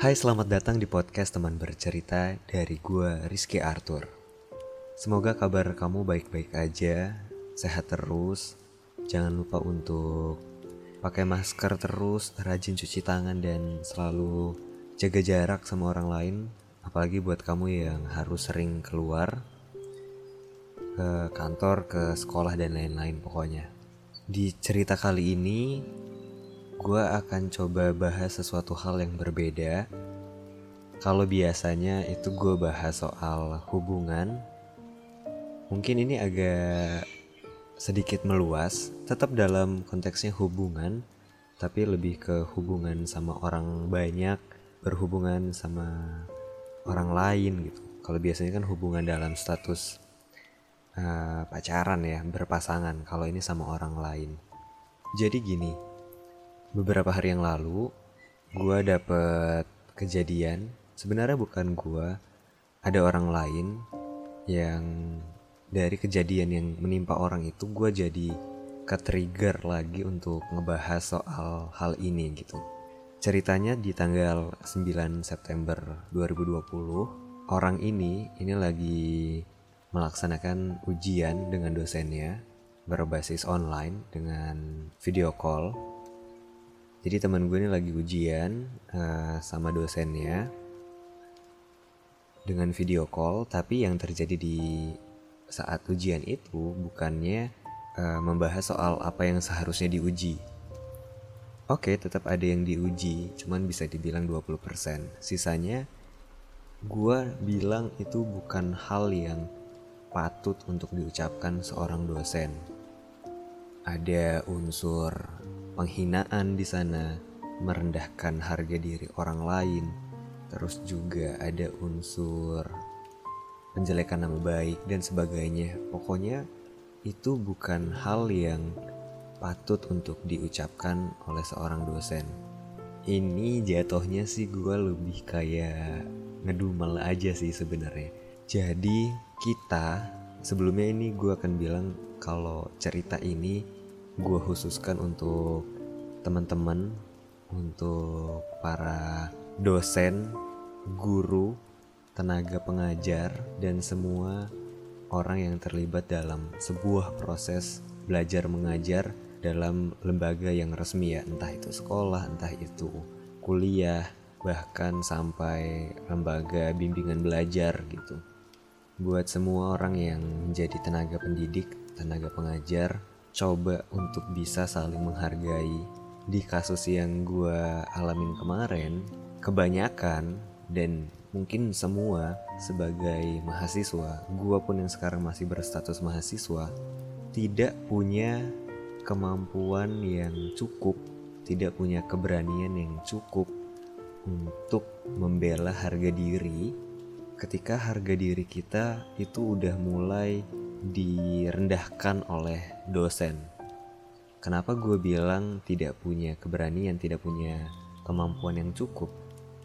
Hai selamat datang di podcast teman bercerita dari gua Rizky Arthur. Semoga kabar kamu baik-baik aja, sehat terus. Jangan lupa untuk pakai masker terus, rajin cuci tangan dan selalu jaga jarak sama orang lain Apalagi buat kamu yang harus sering keluar ke kantor, ke sekolah dan lain-lain pokoknya. Di cerita kali ini gue akan coba bahas sesuatu hal yang berbeda. Kalau biasanya itu gue bahas soal hubungan, mungkin ini agak sedikit meluas, tetap dalam konteksnya hubungan, tapi lebih ke hubungan sama orang banyak, berhubungan sama orang lain gitu. Kalau biasanya kan hubungan dalam status uh, pacaran ya, berpasangan. Kalau ini sama orang lain. Jadi gini, beberapa hari yang lalu gue dapet kejadian. Sebenarnya bukan gue ada orang lain yang dari kejadian yang menimpa orang itu gue jadi ke trigger lagi untuk ngebahas soal hal ini gitu. Ceritanya di tanggal 9 September 2020 orang ini ini lagi melaksanakan ujian dengan dosennya berbasis online dengan video call jadi teman gue ini lagi ujian uh, sama dosennya dengan video call, tapi yang terjadi di saat ujian itu bukannya uh, membahas soal apa yang seharusnya diuji. Oke, tetap ada yang diuji, cuman bisa dibilang 20%. Sisanya gue bilang itu bukan hal yang patut untuk diucapkan seorang dosen. Ada unsur penghinaan di sana, merendahkan harga diri orang lain, terus juga ada unsur penjelekan nama baik dan sebagainya. Pokoknya itu bukan hal yang patut untuk diucapkan oleh seorang dosen. Ini jatuhnya sih gue lebih kayak ngedumel aja sih sebenarnya. Jadi kita sebelumnya ini gue akan bilang kalau cerita ini gue khususkan untuk teman-teman, untuk para dosen, guru, tenaga pengajar, dan semua orang yang terlibat dalam sebuah proses belajar mengajar dalam lembaga yang resmi ya, entah itu sekolah, entah itu kuliah, bahkan sampai lembaga bimbingan belajar gitu. Buat semua orang yang menjadi tenaga pendidik, tenaga pengajar, coba untuk bisa saling menghargai. Di kasus yang gue alamin kemarin kebanyakan dan mungkin semua sebagai mahasiswa gue pun yang sekarang masih berstatus mahasiswa tidak punya kemampuan yang cukup tidak punya keberanian yang cukup untuk membela harga diri. Ketika harga diri kita itu udah mulai direndahkan oleh dosen. Kenapa gue bilang tidak punya keberanian, tidak punya kemampuan yang cukup?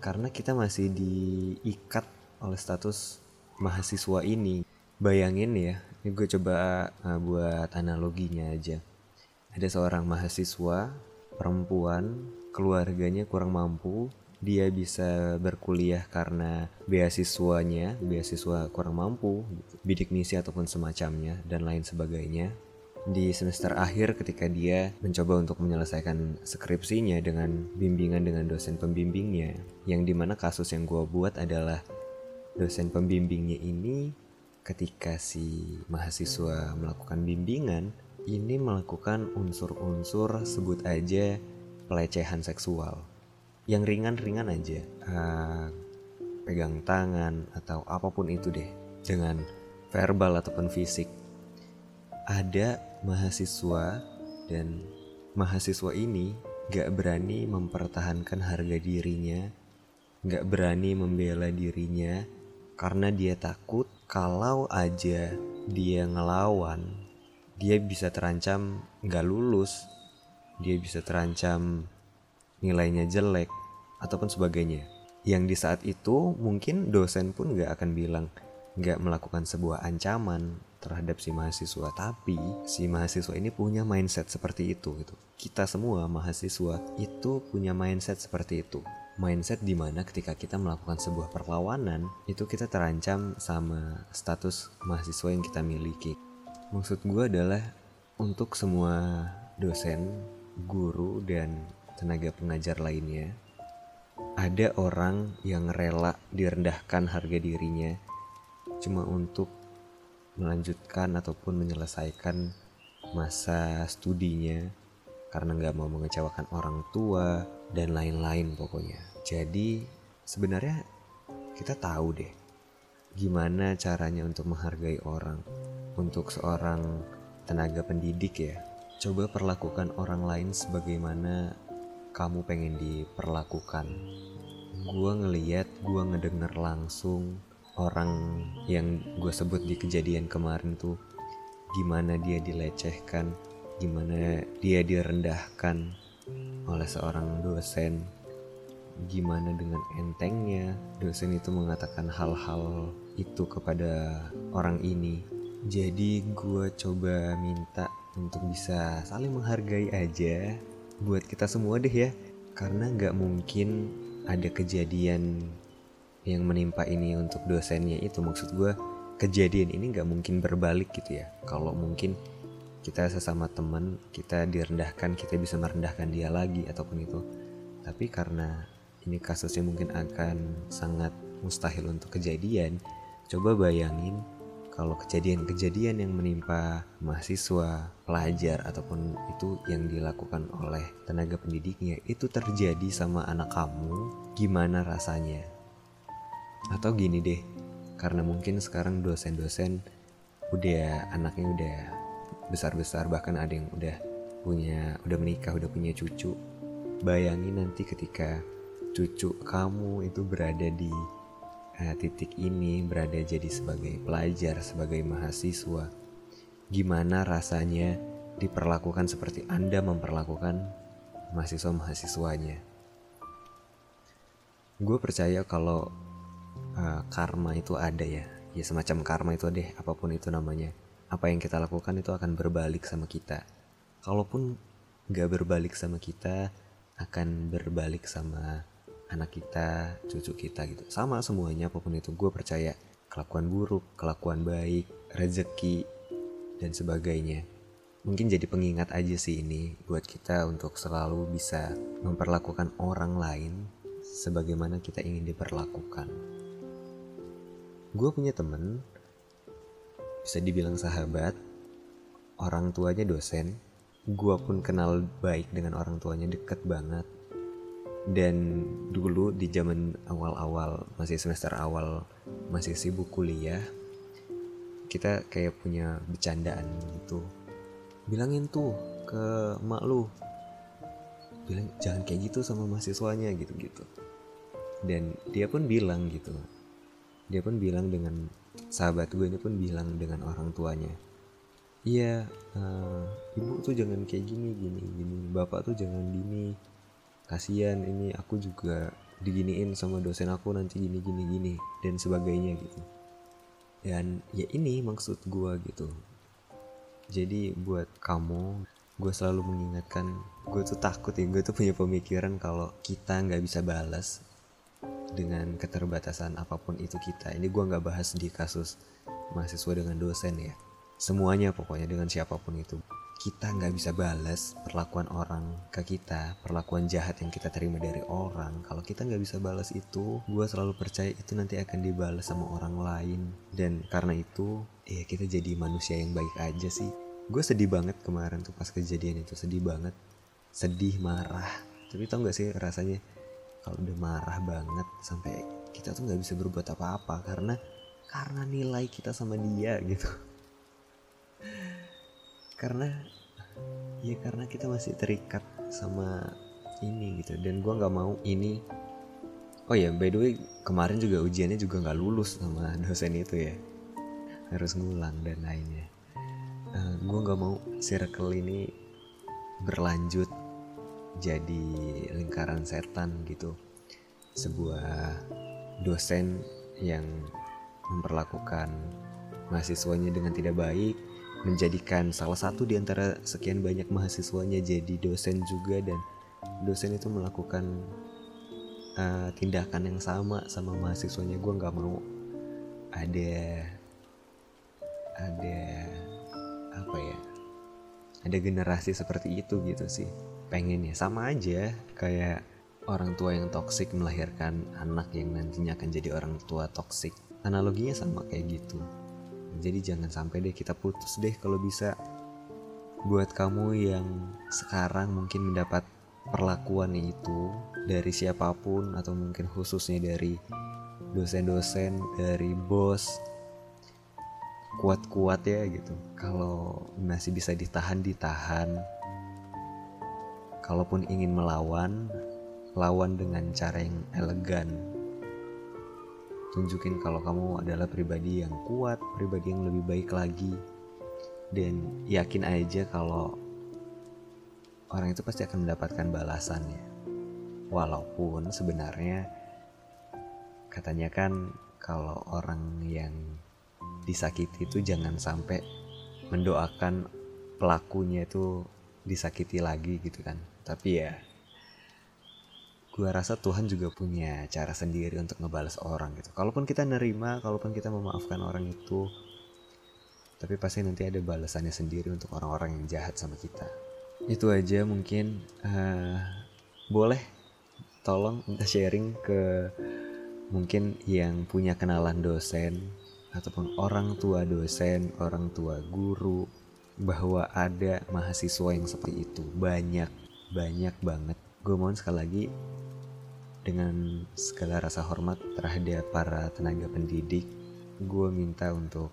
Karena kita masih diikat oleh status mahasiswa ini. Bayangin ya, ini gue coba uh, buat analoginya aja. Ada seorang mahasiswa perempuan, keluarganya kurang mampu, dia bisa berkuliah karena beasiswanya, beasiswa kurang mampu, bidik misi ataupun semacamnya, dan lain sebagainya. Di semester akhir ketika dia mencoba untuk menyelesaikan skripsinya dengan bimbingan dengan dosen pembimbingnya, yang di mana kasus yang gue buat adalah dosen pembimbingnya ini ketika si mahasiswa melakukan bimbingan, ini melakukan unsur-unsur sebut aja pelecehan seksual yang ringan-ringan aja. Uh, pegang tangan atau apa pun itu deh. Dengan verbal ataupun fisik. Ada mahasiswa dan mahasiswa ini gak berani mempertahankan harga dirinya gak berani membela dirinya karena dia takut kalau aja dia ngelawan dia bisa terancam gak lulus dia bisa terancam nilainya jelek, ataupun sebagainya. Yang di saat itu mungkin dosen pun gak akan bilang gak melakukan sebuah ancaman terhadap si mahasiswa, tapi si mahasiswa ini punya mindset seperti itu gitu. Kita semua mahasiswa itu punya mindset seperti itu. mindset di mana ketika kita melakukan sebuah perlawanan itu kita terancam sama status mahasiswa yang kita miliki. Maksud gue adalah untuk semua dosen, guru, dan tenaga pengajar lainnya, ada orang yang rela direndahkan harga dirinya cuma untuk melanjutkan ataupun menyelesaikan masa studinya karena nggak mau mengecewakan orang tua dan lain-lain pokoknya. Jadi sebenarnya kita tahu deh gimana caranya untuk menghargai orang. Untuk seorang tenaga pendidik ya, coba perlakukan orang lain sebagaimana kamu pengen diperlakukan. Gua ngeliat, gua ngedenger langsung orang yang gue sebut di kejadian kemarin tuh gimana dia dilecehkan, gimana dia direndahkan oleh seorang dosen, gimana dengan entengnya dosen itu mengatakan hal-hal itu kepada orang ini. Jadi gue coba minta untuk bisa saling menghargai aja buat kita semua deh ya, karena nggak mungkin ada kejadian yang menimpa ini untuk dosennya itu. Maksud gue kejadian ini nggak mungkin berbalik gitu ya. Kalau mungkin kita sesama teman kita direndahkan kita bisa merendahkan dia lagi ataupun itu. Tapi karena ini kasusnya mungkin akan sangat mustahil untuk kejadian coba bayangin kalau kejadian-kejadian yang menimpa mahasiswa, pelajar ataupun itu yang dilakukan oleh tenaga pendidiknya itu terjadi sama anak kamu, gimana rasanya? atau gini deh karena mungkin sekarang dosen-dosen udah anaknya udah besar-besar bahkan ada yang udah punya udah menikah udah punya cucu bayangin nanti ketika cucu kamu itu berada di uh, titik ini berada jadi sebagai pelajar sebagai mahasiswa. Gimana rasanya diperlakukan seperti anda memperlakukan mahasiswa-mahasiswanya? Gue percaya kalau uh, karma itu ada ya. Ya semacam karma itu deh apa pun itu namanya. Apa yang kita lakukan itu akan berbalik sama kita. Kalaupun gak berbalik sama kita akan berbalik sama anak kita cucu kita gitu. Sama semuanya apa pun itu gue percaya kelakuan buruk kelakuan baik rezeki dan sebagainya. Mungkin jadi pengingat aja sih ini buat kita untuk selalu bisa memperlakukan orang lain sebagaimana kita ingin diperlakukan. Gue punya temen bisa dibilang sahabat orang tuanya dosen. Gue pun kenal baik dengan orang tuanya deket banget dan dulu di zaman awal-awal masih semester awal masih sibuk kuliah kita kayak punya bercandaan gitu. Bilangin tuh ke mak lu. Bilang jangan kayak gitu sama mahasiswanya gitu-gitu. Dan dia pun bilang gitu. Dia pun bilang dengan sahabat gue ini pun bilang dengan orang tuanya iya uh, ibu tuh jangan kayak gini gini gini bapak tuh jangan gini kasihan ini aku juga diginiin sama dosen aku nanti gini gini gini dan sebagainya gitu dan ya ini maksud gue gitu jadi buat kamu gue selalu mengingatkan gue tuh takut ya gue tuh punya pemikiran kalau kita nggak bisa balas dengan keterbatasan apa pun itu kita. Ini gue nggak bahas di kasus mahasiswa dengan dosen ya. Semuanya pokoknya dengan siapa pun itu. Kita nggak bisa balas perlakuan orang ke kita, perlakuan jahat yang kita terima dari orang. Kalau kita nggak bisa balas itu, gue selalu percaya itu nanti akan dibalas sama orang lain. Dan karena itu, ya kita jadi manusia yang baik aja sih. Gue sedih banget kemarin tuh pas kejadian itu, sedih banget. Sedih, marah. Tapi tau gak sih rasanya kalau udah marah banget sampai kita tuh nggak bisa berbuat apa-apa karena karena nilai kita sama dia gitu karena ya karena kita masih terikat sama ini gitu. Dan gue nggak mau ini oh ya by the way kemarin juga ujiannya juga nggak lulus sama dosen itu ya. Harus ngulang dan lainnya. Uh, eh, gue nggak mau circle ini berlanjut jadi lingkaran setan gitu. Sebuah dosen yang memperlakukan mahasiswanya dengan tidak baik menjadikan salah satu di antara sekian banyak mahasiswanya jadi dosen juga dan dosen itu melakukan uh, tindakan yang sama sama mahasiswanya. Gue nggak mau ada ada apa ya ada generasi seperti itu gitu sih pengen ya sama aja kayak orang tua yang toksik melahirkan anak yang nantinya akan jadi orang tua toksik analoginya sama kayak gitu jadi jangan sampai deh kita putus deh kalau bisa buat kamu yang sekarang mungkin mendapat perlakuan itu dari siapa pun atau mungkin khususnya dari dosen-dosen, dari bos kuat-kuat ya gitu. Kalau masih bisa ditahan ditahan. Kalaupun ingin melawan, lawan dengan cara yang elegan. Tunjukin kalau kamu adalah pribadi yang kuat, pribadi yang lebih baik lagi dan yakin aja kalau orang itu pasti akan mendapatkan balasannya. Walaupun sebenarnya katanya kan kalau orang yang disakiti itu jangan sampai mendoakan pelakunya itu disakiti lagi gitu kan. Tapi ya gue rasa Tuhan juga punya cara sendiri untuk ngebalas orang gitu. Kalaupun kita nerima, kalaupun kita memaafkan orang itu, tapi pasti nanti ada balasannya sendiri untuk orang-orang yang jahat sama kita. Itu aja mungkin uh, boleh tolong sharing ke mungkin yang punya kenalan dosen ataupun orang tua dosen, orang tua guru bahwa ada mahasiswa yang seperti itu. Banyak banyak banget. Gue mohon sekali lagi dengan segala rasa hormat terhadap para tenaga pendidik gue minta untuk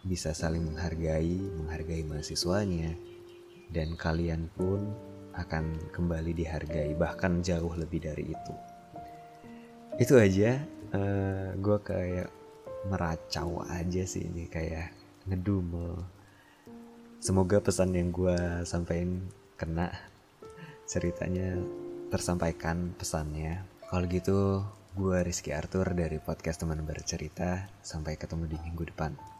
bisa saling menghargai, menghargai mahasiswanya, dan kalian pun akan kembali dihargai, bahkan jauh lebih dari itu. Itu aja, uh, eh, gue kayak meracau aja sih ini kayak ngedumel. Semoga pesan yang gue sampaikan kena ceritanya tersampaikan pesannya. Kalau gitu, gue Rizky Arthur dari podcast teman bercerita. Sampai ketemu di minggu depan.